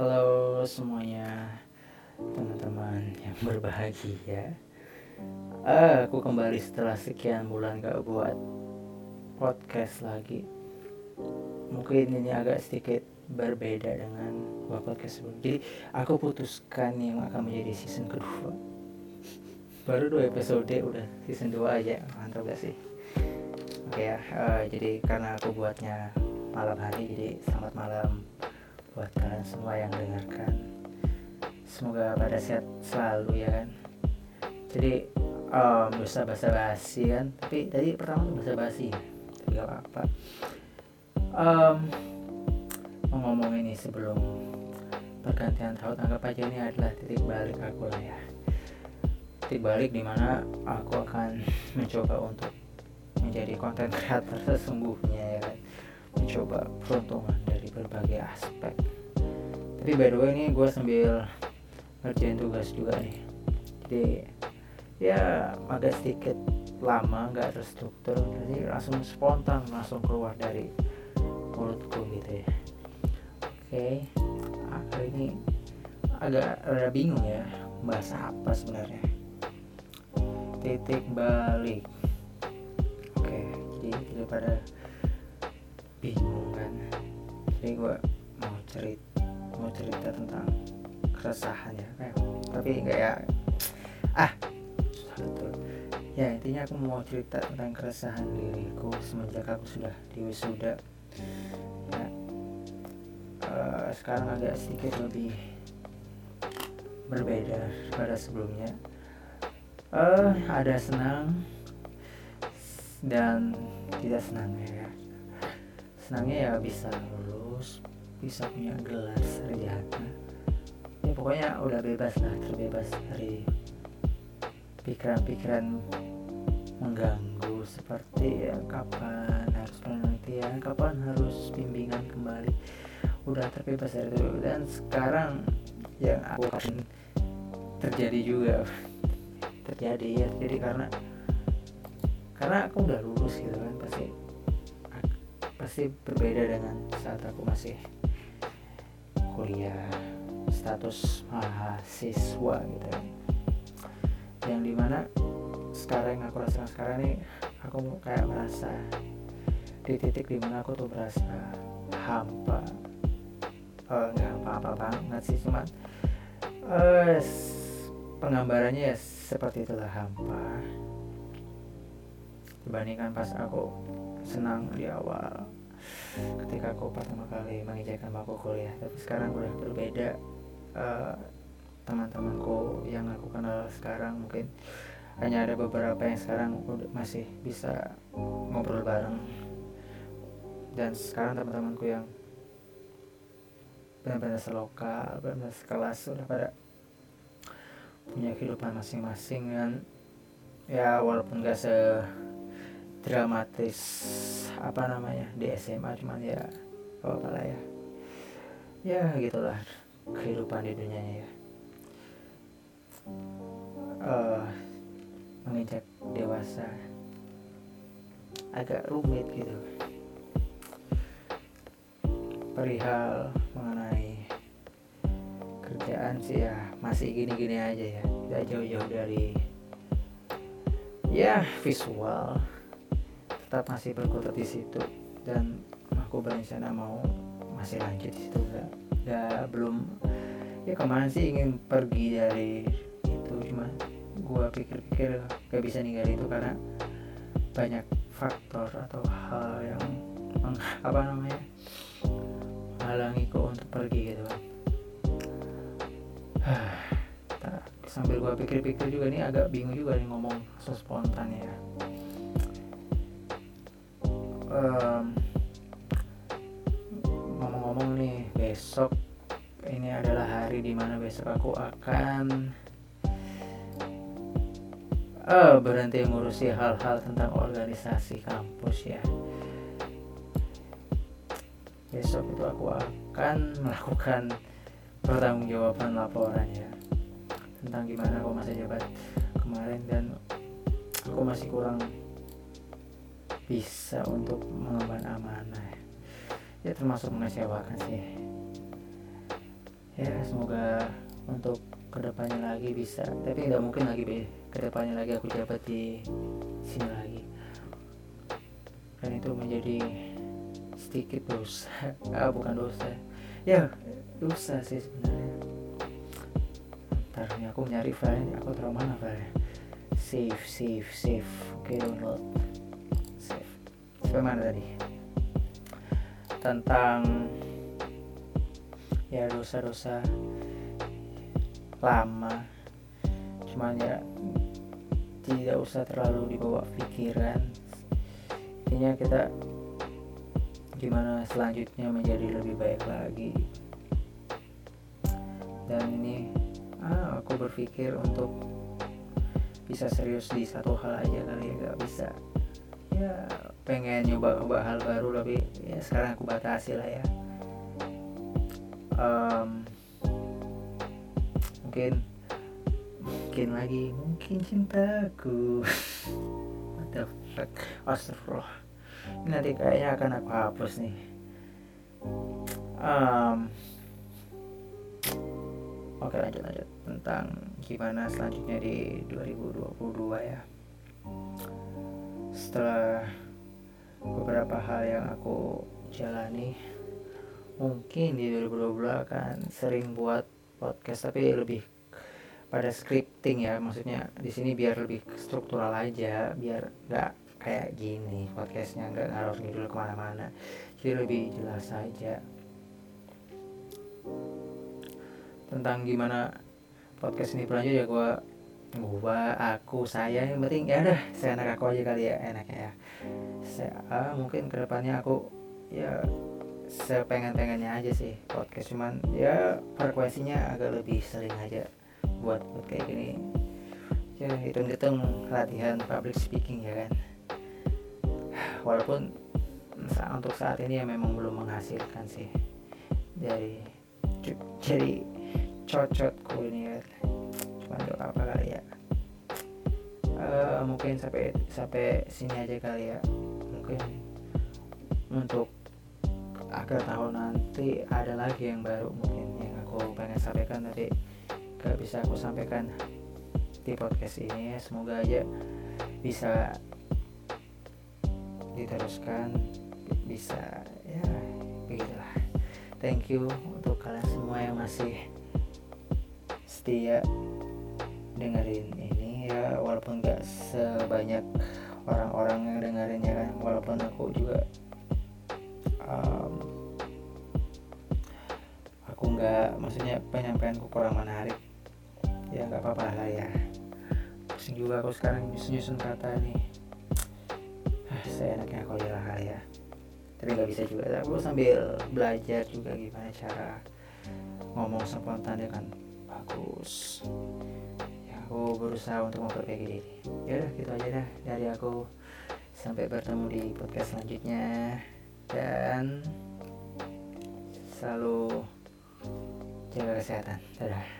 Halo semuanya teman-teman yang berbahagia. Uh, Aku kembali setelah sekian bulan gak buat podcast lagi. Mungkin ini agak sedikit berbeda dengan buat podcast sebelum. Jadi aku putuskan yang akan menjadi season kedua. Baru dua episode udah season 2 aja. Mantap gak sih? Oke ya, uh, jadi karena aku buatnya malam hari Jadi selamat malam buat kalian semua yang dengarkan. Semoga pada sehat selalu ya kan? Jadi um, bisa bahasa basi kan? Tapi tadi pertama tuh bahasa basi ya? Tapi gak apa-apa. Um, mau ngomong ini sebelum pergantian tahun anggap aja ini adalah titik balik aku lah ya. Titik balik di mana aku akan mencoba untuk menjadi konten kreator sesungguhnya ya kan mencoba peruntungan dari berbagai aspek. Tapi by the way ini gue sambil ngerjain tugas juga nih. Jadi ya agak sedikit lama nggak terstruktur jadi langsung spontan langsung keluar dari mulutku gitu ya. Oke okay. ini agak rada bingung ya bahasa apa sebenarnya. Titik balik. Oke okay, jadi daripada bingung kan. Jadi gue mau cerita mau cerita tentang keresahan ya kayak tapi ya ah betul. Ya intinya aku mau cerita tentang keresahan diriku semenjak aku sudah di wisuda. Ya. Uh, sekarang agak sedikit lebih berbeda pada sebelumnya. Uh, ada senang dan tidak senangnya ya senangnya ya bisa lulus bisa punya gelar sarjana ya pokoknya udah bebas lah terbebas dari pikiran-pikiran mengganggu. Seperti ya kapan harus penelitian kapan harus bimbingan kembali. Udah terbebas dari itu. Dan sekarang yang aku akan terjadi juga. Terjadi ya jadi karena karena aku udah lulus gitu kan pasti pasti berbeda dengan saat aku masih kuliah. Status mahasiswa gitu ya. Yang di mana sekarang yang aku rasakan sekarang ini aku kayak merasa di titik di mana aku tuh merasa hampa. Oh, nggak hampa-hampa banget sih cuman uh, penggambarannya ya seperti itulah hampa dibandingkan pas aku senang di awal. Ketika aku pertama kali menginjakan bangku kuliah. Tapi sekarang udah berbeda uh, teman-temanku yang aku kenal sekarang mungkin hanya ada beberapa yang sekarang masih bisa ngobrol bareng. Dan sekarang teman-temanku yang benar-benar selokal benar-benar sekelas sudah pada punya kehidupan masing-masing. Dan ya walaupun gak se dramatis. Apa namanya? Di SMA cuman ya apa lah ya. Ya gitulah kehidupan di dunianya ya. Uh, menginjak dewasa. Agak rumit gitu. Perihal mengenai kerjaan sih ya masih gini-gini aja ya. Tidak jauh-jauh dari ya visual tetap masih berkutat di situ. Dan aku berencana mau masih lanjut di situ gak, gak belum. Ya kemarin sih ingin pergi dari itu cuma gue pikir-pikir gak bisa ninggalin itu karena banyak faktor atau hal yang apa namanya menghalangiku untuk pergi gitu kan. Sambil gue pikir-pikir juga nih agak bingung juga nih ngomong so spontan ya ngomong-ngomong nih besok ini adalah hari di mana besok aku akan uh, berhenti ngurusi hal-hal tentang organisasi kampus ya. Besok itu aku akan melakukan pertanggungjawaban laporan ya tentang gimana aku masa jabat kemarin dan aku masih kurang bisa untuk mengemban amanah. Ya termasuk mengecewakan sih. Ya semoga untuk ke depannya lagi bisa. Tapi tidak mungkin lagi be. Ke depannya lagi aku jabat di sini lagi. Dan itu menjadi sedikit dosa. Ah bukan dosa. Ya dosa sih sebenarnya. Ntar aku nyari file aku taruh mana file save save save. Oke download. save mana tadi. Tentang ya dosa-dosa lama. Cuman ya tidak usah terlalu dibawa pikiran. Intinya kita gimana selanjutnya menjadi lebih baik lagi. Dan ini ah, aku berpikir untuk bisa serius di satu hal aja kali ya gak bisa ya pengen nyoba-nyoba hal baru tapi ya sekarang aku batasi lah ya. Um, mungkin mungkin lagi mungkin cintaku. What the fuck? Astagfirullah. Ini nanti kayaknya akan aku hapus nih. Um, oke lanjut lanjut. Tentang gimana selanjutnya di 2022 ya setelah beberapa hal yang aku jalani mungkin di 2022 akan sering buat podcast tapi lebih pada scripting ya. Maksudnya di sini biar lebih struktural aja biar nggak kayak gini. Podcastnya nggak harus ngidul ke mana-mana. Jadi lebih jelas saja tentang gimana podcast ini berlanjut ya. Gue gua aku saya yang penting ya udah saya anak aku aja kali ya enaknya ya. Saya ah, mungkin ke depannya aku ya sepengen pengennya aja sih podcast cuman ya frekuensinya agak lebih sering aja buat, buat kayak gini. Ya hitung-hitung latihan public speaking ya kan. Walaupun untuk saat ini ya memang belum menghasilkan sih. Dari jadi cocotku ini ya untuk apa kali ya? Uh, mungkin sampai sampai sini aja kali ya. Mungkin untuk akhir tahun nanti ada lagi yang baru mungkin yang aku pengen sampaikan tadi. Gak bisa aku sampaikan di podcast ini. Semoga aja bisa diteruskan bisa ya begitulah. Thank you untuk kalian semua yang masih setia dengerin ini ya walaupun gak sebanyak orang-orang yang dengerin ya kan. Walaupun aku juga um, aku nggak maksudnya penyampaianku kurang menarik ya nggak apa-apa lah ya. Pusing juga aku sekarang nyusun-nyusun kata nih. Ah, saya aku jalan kali ya. Tapi nggak bisa juga. Aku sambil belajar juga gimana cara ngomong spontan ya kan. Bagus aku berusaha untuk memperbaiki diri. Ya gitu aja dah dari aku. Sampai bertemu di podcast selanjutnya. Dan selalu jaga kesehatan. Dadah